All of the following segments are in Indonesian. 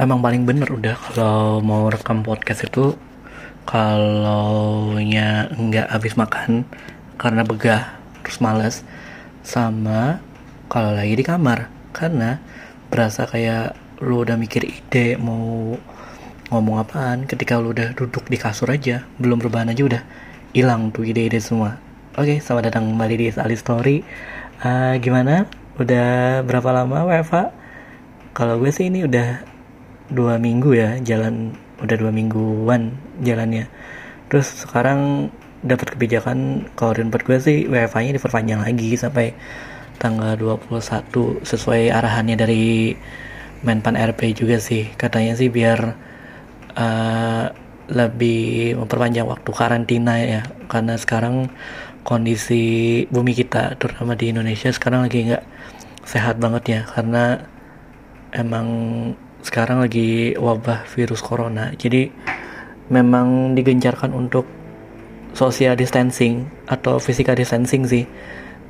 emang paling bener udah kalau mau rekam podcast itu kalau nya nggak habis makan karena begah terus males sama kalau lagi di kamar. Karena berasa kayak lu udah mikir ide mau ngomong apaan ketika lu udah duduk di kasur aja belum perubahan aja udah hilang tuh ide-ide semua. Oke selamat datang kembali di Ali Story. Uh, gimana? Udah berapa lama WFA kalau gue sih ini udah dua minggu ya jalan udah dua mingguan jalannya. Terus sekarang dapat kebijakan kalau di tempat gue sih WFA nya diperpanjang lagi sampai tanggal 21 sesuai arahannya dari Menpan RP juga sih. Katanya sih biar uh, lebih memperpanjang waktu karantina ya karena sekarang kondisi bumi kita terutama di Indonesia sekarang lagi nggak sehat banget ya karena emang sekarang lagi wabah virus corona. Jadi memang digencarkan untuk social distancing atau physical distancing sih.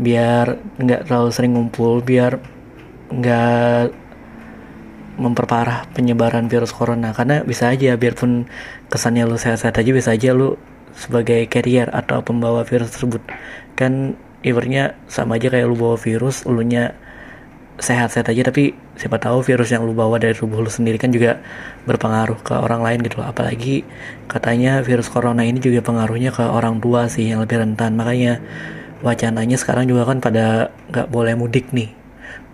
Biar nggak terlalu sering ngumpul biar nggak memperparah penyebaran virus corona. Karena bisa aja biarpun kesannya lu sehat-sehat aja bisa aja lu sebagai carrier atau pembawa virus tersebut. Kan ibaratnya sama aja kayak lu bawa virus lu nya sehat-sehat aja tapi siapa tahu virus yang lu bawa dari tubuh lu sendiri kan juga berpengaruh ke orang lain gitu loh. Apalagi katanya virus corona ini juga pengaruhnya ke orang tua sih yang lebih rentan. Makanya wacananya sekarang juga kan pada nggak boleh mudik nih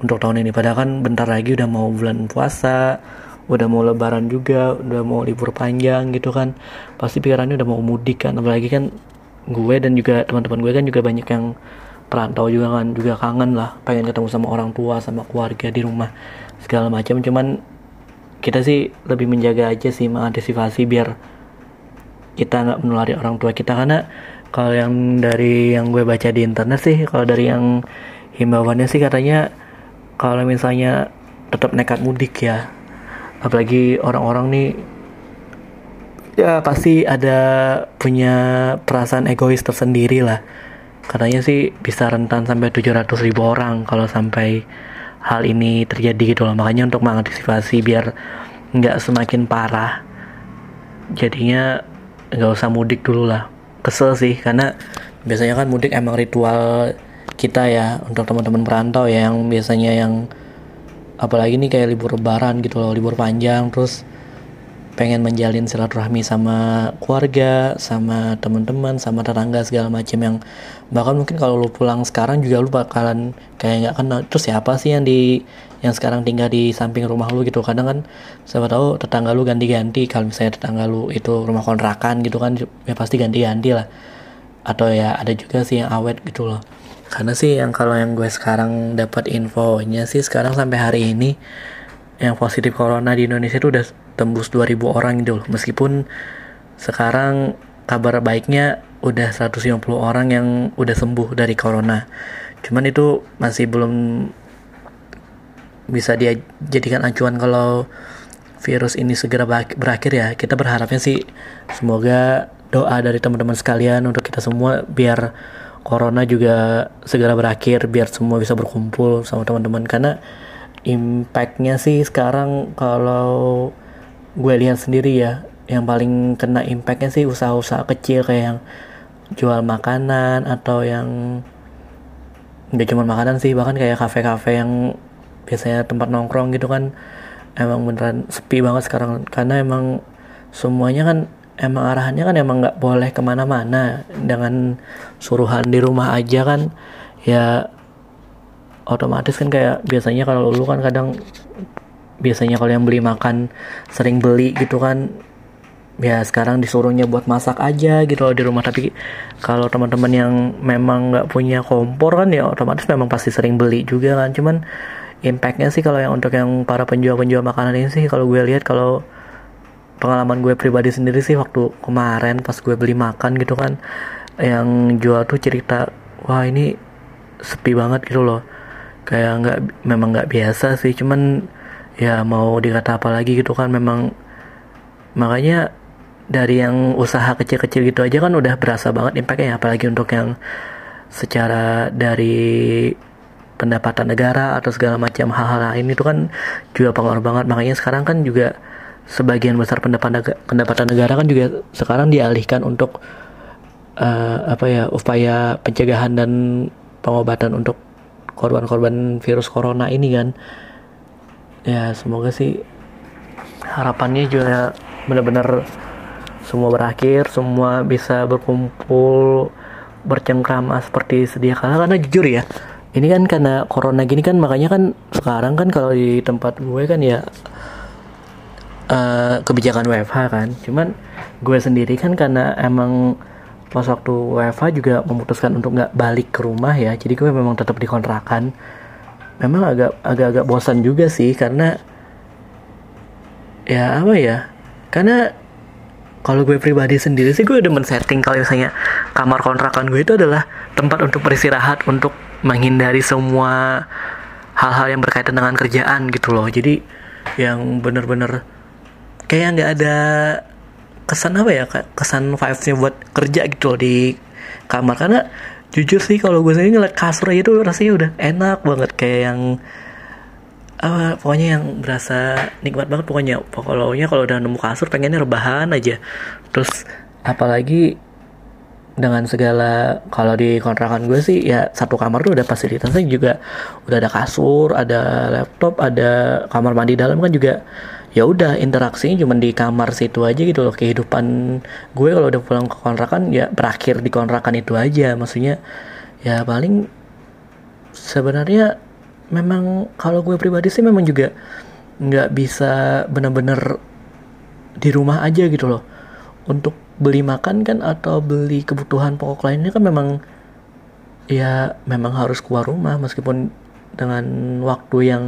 untuk tahun ini. Padahal kan bentar lagi udah mau bulan puasa udah mau lebaran juga udah mau libur panjang gitu kan. Pasti pikirannya udah mau mudik kan. Apalagi kan gue dan juga teman-teman gue kan juga banyak yang perantau juga kan juga kangen lah. Pengen ketemu sama orang tua sama keluarga di rumah segala macam. Cuman kita sih lebih menjaga aja sih mengantisipasi biar kita nggak menulari orang tua kita. Karena kalau yang dari yang gue baca di internet sih kalau dari yang himbauannya sih katanya kalau misalnya tetap nekat mudik ya. Apalagi orang-orang nih ya pasti ada punya perasaan egois tersendiri lah katanya sih bisa rentan sampai 700 ribu orang kalau sampai hal ini terjadi gitu loh. Makanya untuk mengantisipasi biar nggak semakin parah jadinya nggak usah mudik dulu lah. Kesel sih karena biasanya kan mudik emang ritual kita ya untuk teman-teman perantau ya yang biasanya yang apalagi nih kayak libur lebaran gitu loh libur panjang terus pengen menjalin silaturahmi sama keluarga, sama teman-teman, sama tetangga segala macam yang bahkan mungkin kalau lu pulang sekarang juga lu bakalan kayak nggak kenal. Terus siapa sih yang di yang sekarang tinggal di samping rumah lu gitu? Kadang kan siapa tahu tetangga lu ganti-ganti. Kalau misalnya tetangga lu itu rumah kontrakan gitu kan ya pasti ganti-ganti lah. Atau ya ada juga sih yang awet gitu loh. Karena sih yang kalau yang gue sekarang dapat infonya sih sekarang sampai hari ini yang positif corona di Indonesia itu udah tembus 2000 orang gitu loh. Meskipun sekarang kabar baiknya udah 150 orang yang udah sembuh dari corona. Cuman itu masih belum bisa dia jadikan acuan kalau virus ini segera berakhir ya. Kita berharapnya sih semoga doa dari teman-teman sekalian untuk kita semua biar corona juga segera berakhir biar semua bisa berkumpul sama teman-teman. Karena impactnya sih sekarang kalau gue lihat sendiri ya yang paling kena impactnya sih usaha-usaha kecil kayak yang jual makanan atau yang nggak cuma makanan sih bahkan kayak kafe-kafe yang biasanya tempat nongkrong gitu kan emang beneran sepi banget sekarang. Karena emang semuanya kan emang arahannya kan emang nggak boleh ke mana-mana. Dengan suruhan di rumah aja kan ya otomatis kan kayak biasanya kalau lu kan kadang biasanya kalau yang beli makan sering beli gitu kan ya sekarang disuruhnya buat masak aja gitu loh di rumah. Tapi kalau teman-teman yang memang nggak punya kompor kan ya otomatis memang pasti sering beli juga kan. Cuman impactnya sih kalau yang untuk yang para penjual-penjual makanan ini sih kalau gue lihat kalau pengalaman gue pribadi sendiri sih waktu kemarin pas gue beli makan gitu kan yang jual tuh cerita wah ini sepi banget gitu loh. Kayak nggak memang nggak biasa sih. Cuman ya mau dikata apa lagi gitu kan memang makanya dari yang usaha kecil-kecil gitu aja kan udah berasa banget impactnya apalagi untuk yang secara dari pendapatan negara atau segala macam hal-hal lain itu kan juga pengaruh banget. Makanya sekarang kan juga sebagian besar pendapatan pendapatan negara kan juga sekarang dialihkan untuk uh, apa ya upaya pencegahan dan pengobatan untuk korban-korban virus corona ini kan ya semoga sih harapannya juga benar-benar semua berakhir semua bisa berkumpul bercengkrama seperti sedia kala. Karena jujur ya ini kan karena corona gini kan makanya kan sekarang kan kalau di tempat gue kan ya uh, kebijakan WFH kan. Cuman gue sendiri kan karena emang pas waktu WFH juga memutuskan untuk nggak balik ke rumah ya. Jadi gue memang tetap dikontrakan memang agak agak-agak bosan juga sih karena ya apa ya karena kalau gue pribadi sendiri sih gue udah men-setting kalau misalnya kamar kontrakan gue itu adalah tempat untuk beristirahat untuk menghindari semua hal-hal yang berkaitan dengan kerjaan gitu loh. Jadi yang bener-bener kayak nggak ada kesan apa ya kesan vibesnya buat kerja gitu loh di kamar. Karena jujur sih kalau gue sendiri ngeliat kasur aja tuh rasanya udah enak banget. Kayak yang apa pokoknya yang berasa nikmat banget. Pokoknya pokoknya kalau udah nemu kasur pengennya rebahan aja. Terus apalagi dengan segala kalau di kontrakan gue sih ya satu kamar tuh udah fasilitasnya juga udah ada kasur ada laptop ada kamar mandi dalam kan juga ya udah interaksinya cuma di kamar situ aja gitu loh. Kehidupan gue kalau udah pulang ke kontrakan ya berakhir di kontrakan itu aja. Maksudnya ya paling sebenarnya memang kalau gue pribadi sih memang juga nggak bisa bener-bener di rumah aja gitu loh. Untuk beli makan kan atau beli kebutuhan pokok lainnya kan memang ya memang harus keluar rumah. Meskipun dengan waktu yang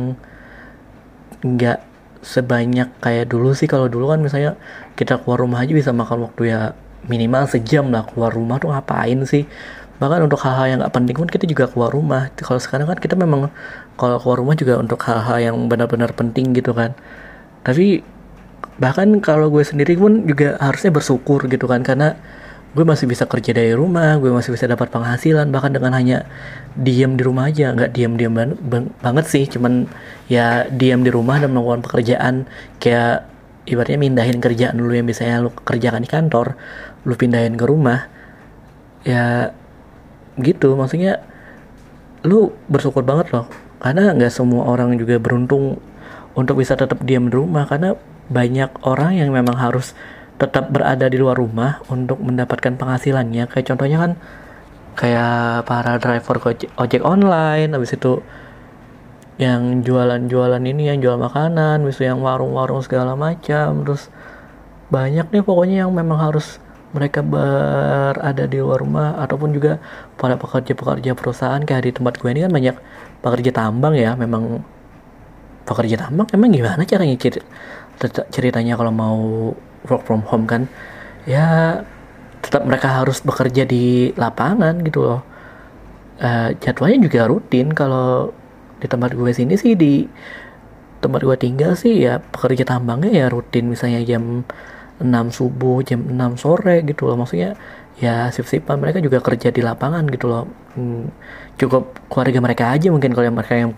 nggak sebanyak kayak dulu sih. Kalau dulu kan misalnya kita keluar rumah aja bisa makan waktu ya minimal sejam lah. Keluar rumah tuh ngapain sih? Bahkan untuk hal-hal yang nggak penting pun kita juga keluar rumah. Kalau sekarang kan kita memang kalau keluar rumah juga untuk hal-hal yang benar-benar penting gitu kan. Tapi bahkan kalau gue sendiri pun juga harusnya bersyukur gitu kan. Karena gue masih bisa kerja dari rumah gue masih bisa dapat penghasilan bahkan dengan hanya diam di rumah aja. Nggak diam diam ban banget sih cuman ya diam di rumah dan melakukan pekerjaan. Kayak ibaratnya mindahin kerjaan dulu yang biasanya lu kerjakan di kantor lu pindahin ke rumah. Ya gitu maksudnya lu bersyukur banget loh. Karena nggak semua orang juga beruntung untuk bisa tetap diam di rumah karena banyak orang yang memang harus tetap berada di luar rumah untuk mendapatkan penghasilannya. Kayak contohnya kan kayak para driver ojek, online habis itu yang jualan-jualan ini yang jual makanan itu yang warung-warung segala macam. Terus banyak nih pokoknya yang memang harus mereka berada di luar rumah ataupun juga para pekerja-pekerja perusahaan. Kayak di tempat gue ini kan banyak pekerja tambang ya memang pekerja tambang emang gimana caranya ceritanya kalau mau work from home kan ya tetap mereka harus bekerja di lapangan gitu loh. Uh, jadwalnya juga rutin. Kalau di tempat gue sini sih di tempat gue tinggal sih ya pekerja tambangnya ya rutin. Misalnya jam 6 subuh jam 6 sore gitu loh. Maksudnya ya sip-sipan. Mereka juga kerja di lapangan gitu loh. Hmm, cukup keluarga mereka aja mungkin kalau yang mereka yang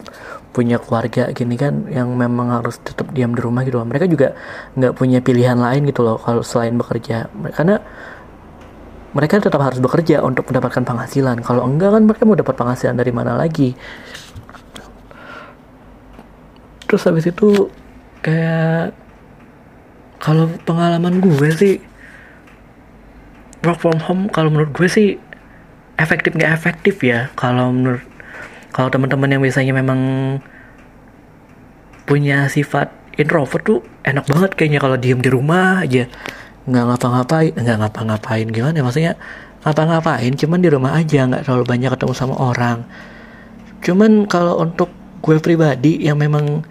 punya keluarga gini kan yang memang harus tetap diam di rumah gitu loh. Mereka juga nggak punya pilihan lain gitu loh kalau selain bekerja. Karena mereka tetap harus bekerja untuk mendapatkan penghasilan. Kalau enggak kan mereka mau dapat penghasilan dari mana lagi? Terus habis itu kayak kalau pengalaman gue sih work from home kalau menurut gue sih efektif nggak efektif ya. Kalau menurut kalau teman-teman yang biasanya memang punya sifat introvert tuh enak banget kayaknya kalau diem di rumah aja. Nggak ngapa-ngapain nggak ngapa-ngapain gimana ya maksudnya ngapa-ngapain cuman di rumah aja nggak terlalu banyak ketemu sama orang. Cuman kalau untuk gue pribadi yang memang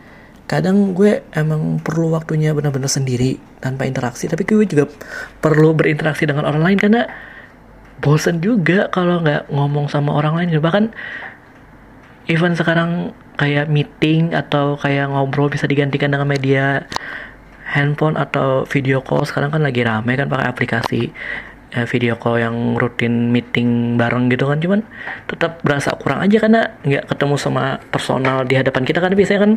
kadang gue emang perlu waktunya benar-benar sendiri tanpa interaksi. Tapi gue juga perlu berinteraksi dengan orang lain karena bosen juga kalau nggak ngomong sama orang lain. Bahkan even sekarang kayak meeting atau kayak ngobrol bisa digantikan dengan media handphone atau video call. Sekarang kan lagi rame kan pakai aplikasi ya, video call yang rutin meeting bareng gitu kan. Cuman tetap berasa kurang aja karena nggak ketemu sama personal di hadapan kita. Kan biasanya kan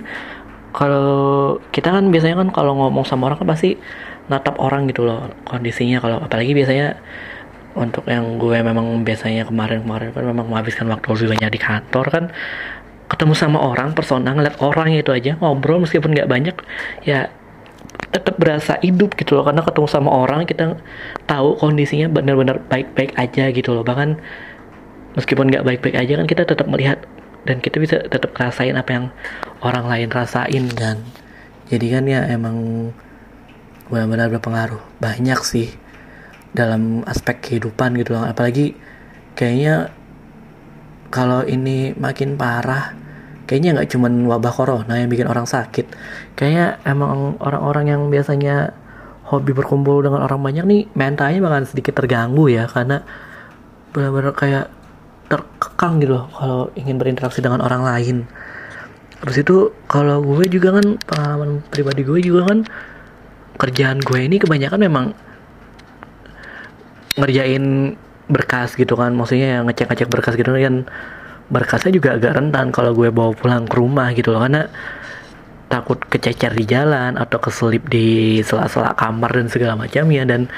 kalau kita kan biasanya kan kalau ngomong sama orang kan pasti natap orang gitu loh kondisinya kalau apalagi biasanya untuk yang gue memang biasanya kemarin-kemarin kan memang menghabiskan waktu lebih banyak di kantor kan ketemu sama orang personal ngeliat orang itu aja ngobrol meskipun nggak banyak ya tetap berasa hidup gitu loh. Karena ketemu sama orang kita tahu kondisinya benar-benar baik-baik aja gitu loh. Bahkan meskipun nggak baik-baik aja kan kita tetap melihat dan kita bisa tetap ngerasain apa yang orang lain rasain. Kan jadi kan ya emang benar-benar berpengaruh banyak sih dalam aspek kehidupan gitu loh. Apalagi kayaknya kalau ini makin parah kayaknya nggak cuman wabah corona yang bikin orang sakit. Kayaknya emang orang-orang yang biasanya hobi berkumpul dengan orang banyak nih mentalnya bakalan sedikit terganggu ya. Karena benar-benar kayak terkekang gitu loh kalau ingin berinteraksi dengan orang lain. Terus itu kalau gue juga kan pengalaman pribadi gue juga kan kerjaan gue ini kebanyakan memang ngerjain berkas gitu kan. Maksudnya yang ngecek-ngecek berkas gitu kan. Berkasnya juga agak rentan kalau gue bawa pulang ke rumah gitu loh. Karena takut kececer di jalan atau keselip di sela-sela kamar dan segala macamnya. Dan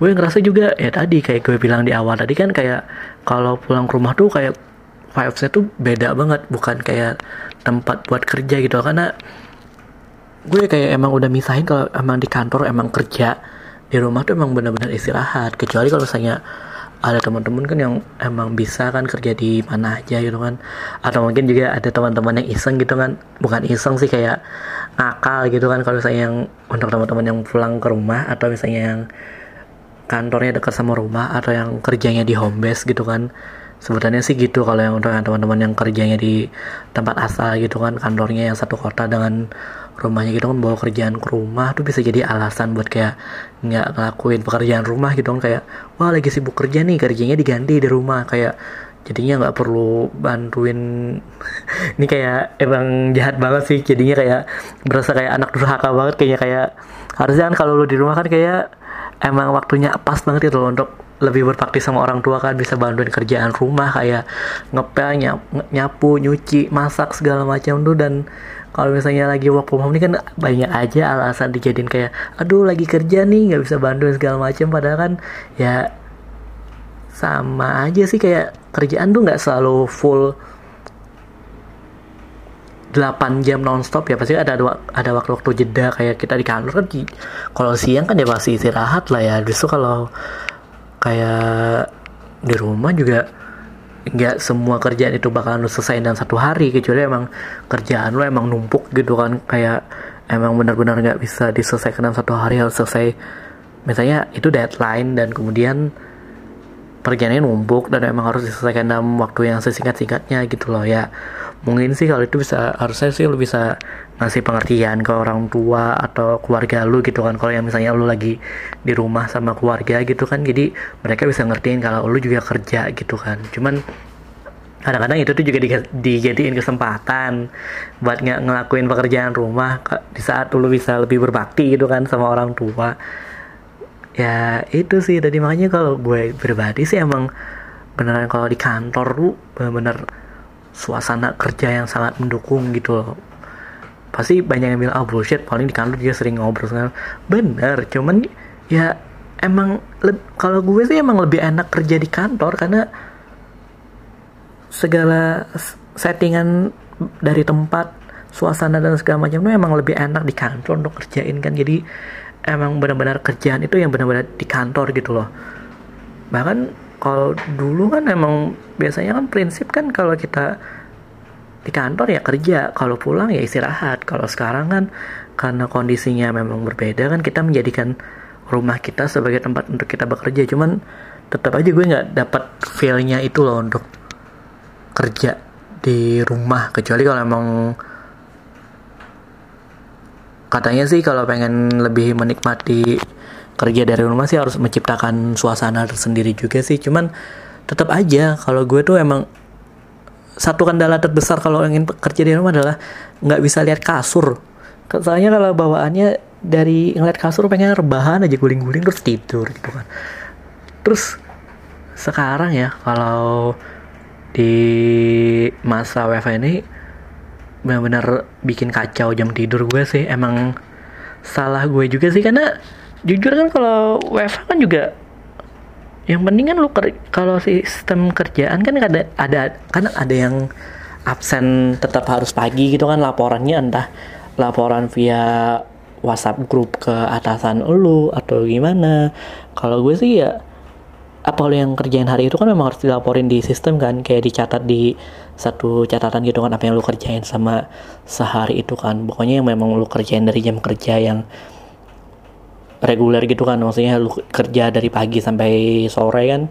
gue ngerasa juga ya tadi kayak gue bilang di awal tadi kan kayak kalau pulang ke rumah tuh kayak vibesnya tuh beda banget bukan kayak tempat buat kerja gitu. Karena gue kayak emang udah misahin kalau emang di kantor emang kerja di rumah tuh emang benar-benar istirahat. Kecuali kalau misalnya ada teman-teman kan yang emang bisa kan kerja di mana aja gitu kan. Atau mungkin juga ada teman-teman yang iseng gitu kan. Bukan iseng sih kayak nakal gitu kan. Kalau misalnya yang untuk teman-teman yang pulang ke rumah atau misalnya yang kantornya dekat sama rumah atau yang kerjanya di home base gitu kan. Sebutannya sih gitu kalau yang untuk teman-teman yang kerjanya di tempat asal gitu kan kantornya yang satu kota dengan rumahnya gitu kan bawa kerjaan ke rumah tuh bisa jadi alasan buat kayak nggak ngelakuin pekerjaan rumah gitu kan kayak wah lagi sibuk kerja nih kerjanya diganti di rumah. Kayak jadinya nggak perlu bantuin ini kayak emang jahat banget sih jadinya kayak berasa kayak anak durhaka banget kayaknya kayak harusnya kan kalau lu di rumah kan kayak emang waktunya pas banget itu loh untuk lebih berbakti sama orang tua kan bisa bantuin kerjaan rumah kayak ngepel nyapu nyuci masak segala macam tuh. Dan kalau misalnya lagi work from ini kan banyak aja alasan dijadiin kayak aduh lagi kerja nih nggak bisa bantuin segala macam. Padahal kan ya sama aja sih kayak kerjaan tuh nggak selalu full 8 jam nonstop ya pasti ada ada waktu-waktu jeda kayak kita di kantor kan kalau siang kan ya pasti istirahat lah ya. Justru kalau kayak di rumah juga nggak semua kerjaan itu bakalan selesai dalam satu hari kecuali emang kerjaan lu emang numpuk gitu kan kayak emang benar-benar nggak bisa diselesaikan dalam satu hari harus selesai. Misalnya itu deadline dan kemudian kerjaannya numpuk dan emang harus diselesaikan dalam waktu yang sesingkat-singkatnya gitu loh ya. Mungkin sih kalau itu bisa harusnya sih lu bisa ngasih pengertian ke orang tua atau keluarga lu gitu kan. Kalau yang misalnya lu lagi di rumah sama keluarga gitu kan jadi mereka bisa ngertiin kalau lu juga kerja gitu kan. Cuman kadang-kadang itu tuh juga di, dijadiin kesempatan buat ngelakuin pekerjaan rumah di saat lu bisa lebih berbakti gitu kan sama orang tua ya itu sih. Tadi makanya kalau gue pribadi sih emang beneran kalau di kantor lu bener-bener suasana kerja yang sangat mendukung gitu loh. Pasti banyak yang bilang ah oh, bullshit. Paling di kantor dia sering ngobrol segala bener cuman ya emang kalau gue sih emang lebih enak kerja di kantor karena segala settingan dari tempat suasana dan segala macam itu emang lebih enak di kantor untuk kerjain kan. Jadi emang benar-benar kerjaan itu yang benar-benar di kantor gitu loh. Bahkan kalau dulu kan emang biasanya kan prinsip kan kalau kita di kantor ya kerja kalau pulang ya istirahat. Kalau sekarang kan karena kondisinya memang berbeda kan kita menjadikan rumah kita sebagai tempat untuk kita bekerja. Cuman tetap aja gue nggak dapat feelnya itu loh untuk kerja di rumah. Kecuali kalau emang katanya sih kalau pengen lebih menikmati kerja dari rumah sih harus menciptakan suasana tersendiri juga sih. Cuman tetap aja kalau gue tuh emang satu kendala terbesar kalau ingin kerja di rumah adalah nggak bisa lihat kasur. Soalnya kalau bawaannya dari ngeliat kasur pengen rebahan aja guling-guling terus tidur gitu kan. Terus sekarang ya kalau di masa WFH ini benar-benar bikin kacau jam tidur gue sih. Emang salah gue juga sih karena jujur kan kalau WFH kan juga yang penting kan lu kalau sistem kerjaan kan ada ada kan ada yang absen tetap harus pagi gitu kan laporannya entah laporan via WhatsApp grup ke atasan lu atau gimana. Kalau gue sih ya apa lo yang kerjain hari itu kan memang harus dilaporin di sistem kan kayak dicatat di satu catatan gitu kan apa yang lu kerjain sama sehari itu kan. Pokoknya yang memang lu kerjain dari jam kerja yang reguler gitu kan maksudnya lu kerja dari pagi sampai sore kan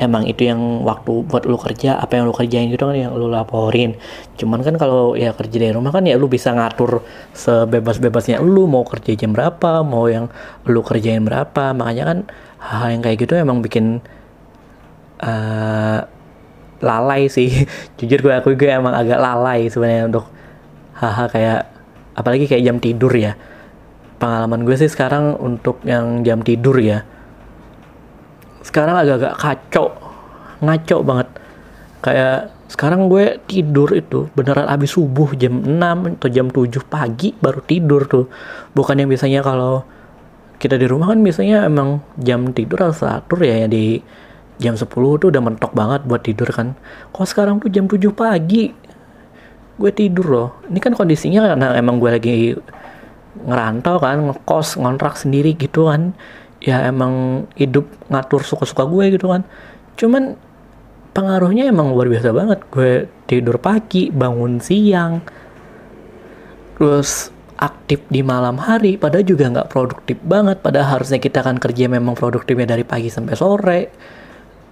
emang itu yang waktu buat lu kerja apa yang lu kerjain gitu kan yang lu laporin. Cuman kan kalau ya kerja dari rumah kan ya lu bisa ngatur sebebas-bebasnya lu mau kerja jam berapa mau yang lu kerjain berapa. Makanya kan hal yang kayak gitu emang bikin uh, lalai sih. Jujur gue aku juga emang agak lalai sebenarnya untuk hal-hal kayak apalagi kayak jam tidur ya. Pengalaman gue sih sekarang untuk yang jam tidur ya sekarang agak-agak kacau ngaco banget. Kayak sekarang gue tidur itu beneran abis subuh jam 6 atau jam 7 pagi baru tidur tuh. Bukan yang biasanya kalau kita di rumah kan biasanya emang jam tidur harus atur ya, ya di jam 10 tuh udah mentok banget buat tidur kan. Kok sekarang tuh jam 7 pagi gue tidur loh. Ini kan kondisinya karena emang gue lagi ngerantau kan ngekos ngontrak sendiri gitu kan. Ya emang hidup ngatur suka-suka gue gitu kan. Cuman pengaruhnya emang luar biasa banget. Gue tidur pagi bangun siang terus aktif di malam hari padahal juga nggak produktif banget. Padahal harusnya kita kan kerja memang produktifnya dari pagi sampai sore.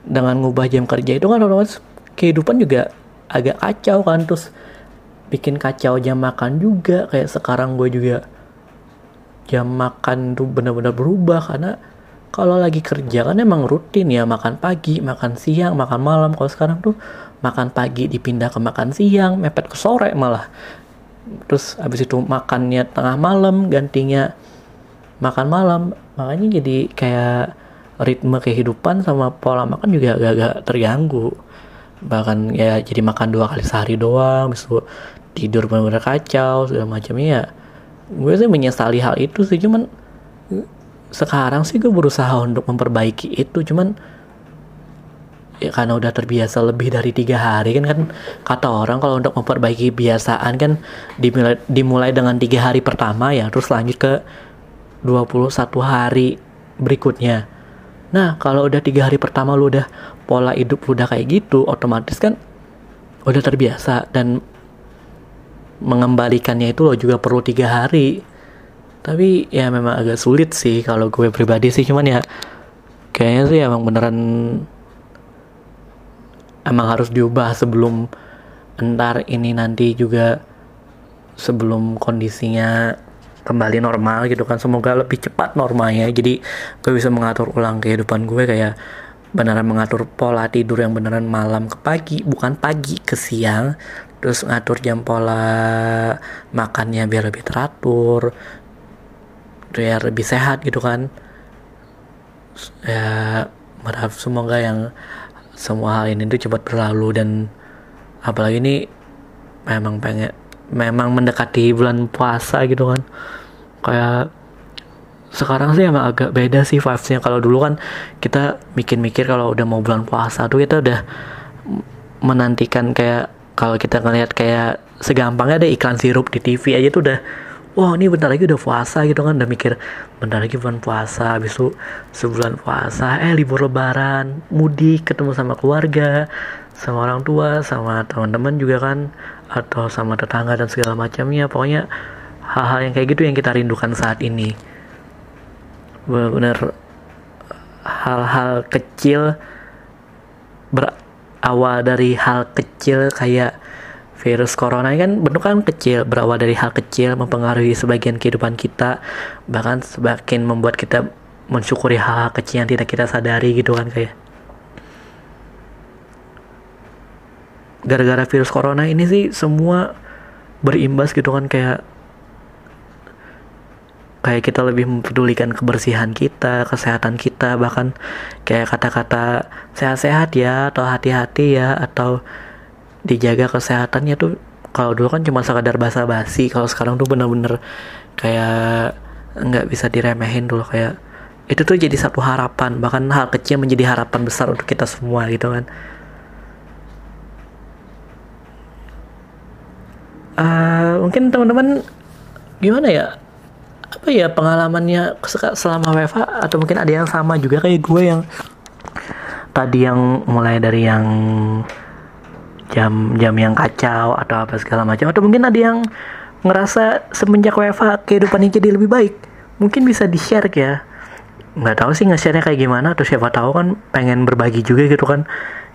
Dengan ngubah jam kerja itu kan otomatis kehidupan juga agak kacau kan. Terus bikin kacau jam makan juga. Kayak sekarang gue juga jam makan tuh benar-benar berubah. Karena kalau lagi kerja kan emang rutin ya. Makan pagi makan siang makan malam. Kalau sekarang tuh makan pagi dipindah ke makan siang mepet ke sore malah terus habis itu makannya tengah malam gantinya makan malam. Makanya jadi kayak ritme kehidupan sama pola makan juga agak-agak terganggu. Bahkan ya jadi makan dua kali sehari doang bisa tidur benar-benar kacau segala macamnya ya. Gue sih menyesali hal itu sih cuman sekarang sih gue berusaha untuk memperbaiki itu. Cuman ya karena udah terbiasa lebih dari tiga hari kan kan kata orang kalau untuk memperbaiki kebiasaan kan dimulai dimulai dengan tiga hari pertama ya terus lanjut ke 21 hari berikutnya. Nah kalau udah tiga hari pertama lu udah pola hidup lu udah kayak gitu otomatis kan udah terbiasa dan mengembalikannya itu lo juga perlu tiga hari. Tapi ya memang agak sulit sih kalau gue pribadi sih cuman ya kayaknya sih emang beneran emang harus diubah sebelum entar ini nanti juga sebelum kondisinya kembali normal gitu kan. Semoga lebih cepat normalnya. Jadi gue bisa mengatur ulang kehidupan gue kayak beneran mengatur pola tidur yang beneran malam ke pagi bukan pagi ke siang. Terus ngatur jam pola makannya biar lebih teratur biar lebih sehat gitu kan. Ya berharap semoga yang semua hal ini tuh cepat berlalu dan apalagi ini memang pengen memang mendekati bulan puasa gitu kan. Kayak sekarang sih emang agak beda sih vibesnya. Kalau dulu kan kita mikir-mikir kalau udah mau bulan puasa tuh kita udah menantikan kayak kalau kita ngeliat kayak segampangnya ada iklan sirup di TV aja tuh udah wah ini bentar lagi udah puasa gitu kan udah mikir bentar lagi bulan puasa habis itu sebulan puasa eh libur lebaran mudik ketemu sama keluarga sama orang tua sama teman-teman juga kan atau sama tetangga dan segala macamnya. Pokoknya hal-hal yang kayak gitu yang kita rindukan saat ini. Benar hal-hal kecil berawal dari hal kecil kayak virus corona ini kan bentuk kan kecil berawal dari hal kecil mempengaruhi sebagian kehidupan kita bahkan semakin membuat kita mensyukuri hal, hal kecil yang tidak kita sadari gitu kan kayak. Gara-gara virus corona ini sih semua berimbas gitu kan kayak kayak kita lebih mempedulikan kebersihan kita kesehatan kita bahkan kayak kata-kata sehat-sehat ya atau hati-hati ya atau dijaga kesehatannya tuh kalau dulu kan cuma sekadar basa-basi kalau sekarang tuh bener-bener kayak nggak bisa diremehin dulu kayak itu tuh jadi satu harapan bahkan hal kecil menjadi harapan besar untuk kita semua gitu kan. Uh, mungkin teman-teman gimana ya? Apa ya pengalamannya selama WFA atau mungkin ada yang sama juga kayak gue yang tadi yang mulai dari yang jam jam yang kacau atau apa segala macam. Atau mungkin ada yang ngerasa semenjak WFA kehidupannya jadi lebih baik. Mungkin bisa di share ya. Nggak tahu sih nge-share-nya kayak gimana. Atau siapa tahu kan pengen berbagi juga gitu kan.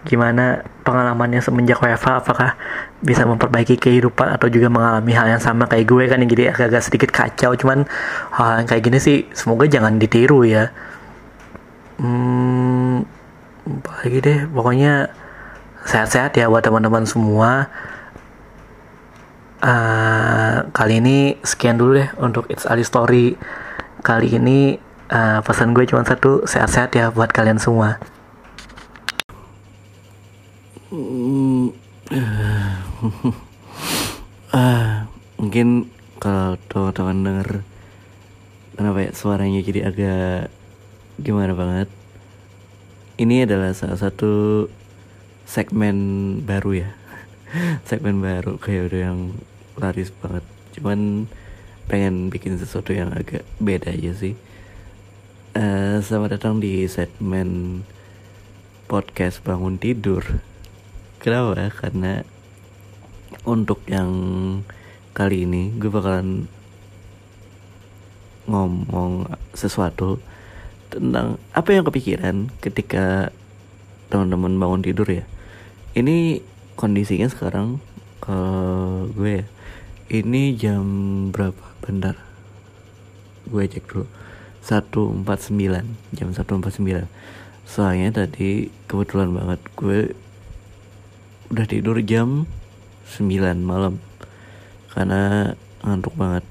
Gimana pengalamannya semenjak WFA apakah bisa memperbaiki kehidupan atau juga mengalami hal yang sama kayak gue kan yang jadi agak-agak sedikit kacau. Cuman hal yang kayak gini sih semoga jangan ditiru ya. Hmm lagi deh. Pokoknya sehat-sehat ya buat teman-teman semua. Uh, kali ini sekian dulu deh untuk It's Ali Story. Kali ini uh, pesan gue cuma satu sehat-sehat ya buat kalian semua. Ah, mungkin kalau teman-teman denger kenapa ya suaranya jadi agak gimana banget? Ini adalah salah satu segmen baru ya. Segmen baru kayak udah yang laris banget. Cuman pengen bikin sesuatu yang agak beda aja sih. Uh, selamat datang di segmen podcast bangun tidur. Kenapa? Karena untuk yang kali ini gue bakalan ngomong sesuatu tentang apa yang kepikiran ketika teman-teman bangun tidur ya. Ini kondisinya sekarang ke gue ya. Ini jam berapa? Bentar. Gue cek dulu. 149 jam 149 soalnya tadi kebetulan banget gue udah tidur jam 9 malam karena ngantuk banget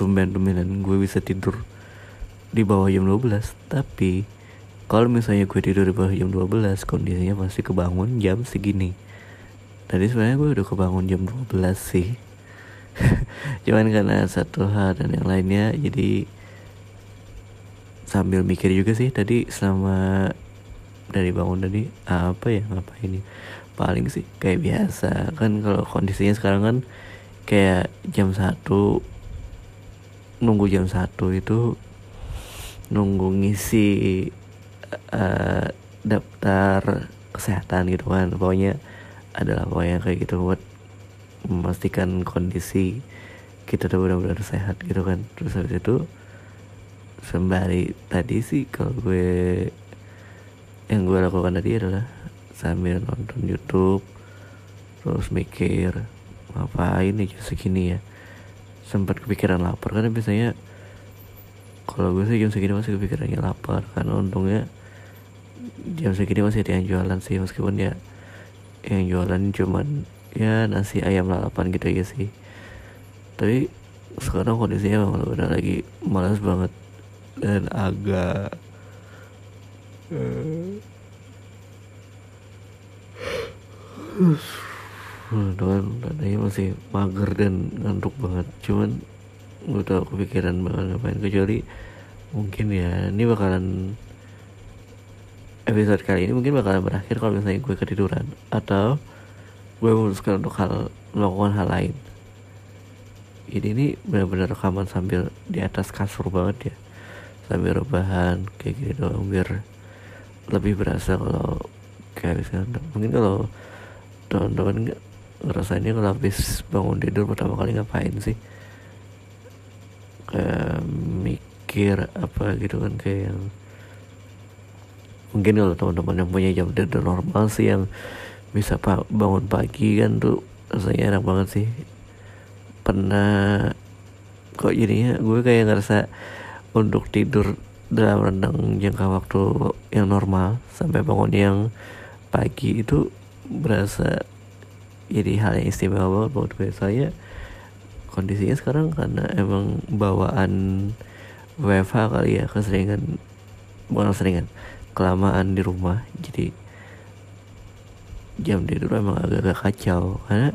tumben-tumbenan gue bisa tidur di bawah jam 12 tapi kalau misalnya gue tidur di bawah jam 12 kondisinya pasti kebangun jam segini. Tadi sebenarnya gue udah kebangun jam 12 sih. Cuman karena satu hal dan yang lainnya jadi sambil mikir juga sih tadi selama dari bangun tadi apa ya ngapain ini paling sih kayak biasa. Kan kalau kondisinya sekarang kan kayak jam satu nunggu jam satu itu nunggu ngisi uh, daftar kesehatan gitu kan. Pokoknya adalah pokoknya kayak gitu buat memastikan kondisi kita udah benar-benar sehat gitu kan. Terus habis itu sembari tadi sih kalau gue yang gue lakukan tadi adalah sambil nonton YouTube terus mikir ngapain nih segini ya? Sempat kepikiran lapar karena biasanya kalau gue sih jam segini masih kepikirannya lapar karena untungnya jam segini masih ada yang jualan sih meskipun ya yang jualan cuman ya nasi ayam lalapan gitu aja sih. Tapi sekarang kondisinya memang udah lagi malas banget dan agak uh, dengan adanya masih mager dan ngantuk banget. Cuman gue tau kepikiran banget ngapain kecuali mungkin ya ini bakalan episode kali ini mungkin bakalan berakhir kalau misalnya gue ketiduran. Atau gue memutuskan untuk hal melakukan hal lain. Ini ini benar-benar rekaman sambil di atas kasur banget ya. Sambil rebahan kayak gitu doang biar lebih berasa kalau kayak misalnya mungkin kalau teman-teman ngerasainnya kalau habis bangun tidur pertama kali ngapain sih? Kayak mikir apa gitu kan kayak yang mungkin kalau teman-teman yang punya jam tidur normal sih yang bisa bangun pagi kan tuh rasanya enak banget sih. Pernah kok jadinya gue kayak ngerasa untuk tidur dalam rentang jangka waktu yang normal sampai bangun yang pagi itu berasa jadi hal yang istimewa banget buat gue. Saya kondisinya sekarang karena emang bawaan WFH kali ya keseringan bukan keseringan kelamaan di rumah. Jadi jam tidur emang agak-agak kacau. Karena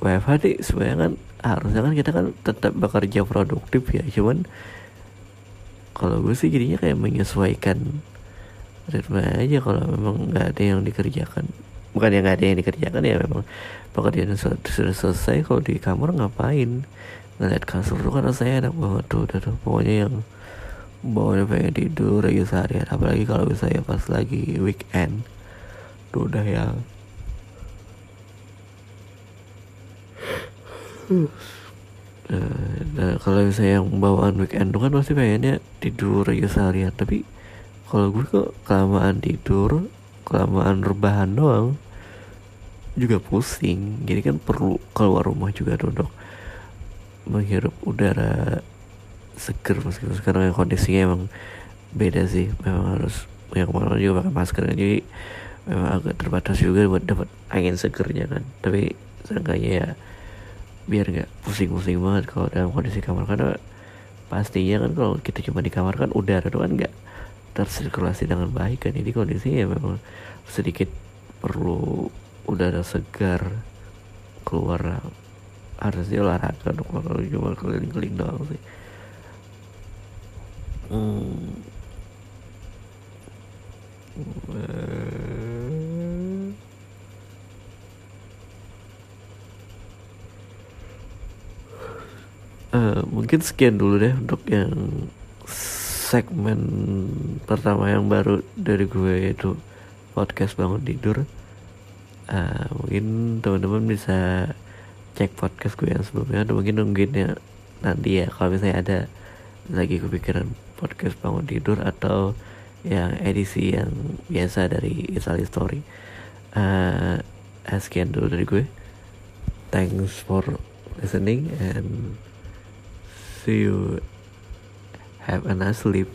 WFH nih sebenarnya kan harusnya kan kita kan tetap bekerja produktif ya. Cuman kalau gue sih jadinya kayak menyesuaikan ritme aja kalau memang nggak ada yang dikerjakan. Bukan yang nggak ada yang dikerjakan ya memang pekerjaan sudah, sudah selesai kalau di kamar ngapain? Ngeliat kasur tuh kan rasanya enak banget tuh udah tuh. Pokoknya yang bawahnya pengen tidur aja seharian. Apalagi kalau misalnya pas lagi weekend. Tuh udah yang Nah, kalau misalnya yang bawaan weekend tuh kan pasti pengennya tidur aja seharian. Tapi kalau gue kok kelamaan tidur kelamaan rebahan doang juga pusing. Jadi kan perlu keluar rumah juga tuh untuk menghirup udara seger meskipun sekarang kondisinya emang beda sih. Memang harus yang ke mana juga pakai masker. Jadi memang agak terbatas juga buat dapat angin segernya kan. Tapi seenggaknya ya biar nggak pusing-pusing banget kalau dalam kondisi kamar. Karena pastinya kan kalau kita cuma di kamar kan udara tuh kan nggak tersirkulasi dengan baik kan. Jadi kondisinya memang sedikit perlu udara segar keluar. Harusnya olahraga kalau cuma keliling-keliling doang sih Uh, mungkin sekian dulu deh untuk yang segmen pertama yang baru dari gue itu podcast bangun tidur. Uh, mungkin teman-teman bisa cek podcast gue yang sebelumnya atau mungkin nungguin ya nanti ya kalau misalnya ada lagi kepikiran podcast bangun tidur atau yang edisi yang biasa dari Italy Story. Uh, sekian dulu dari gue. Thanks for listening and see you. Have a nice sleep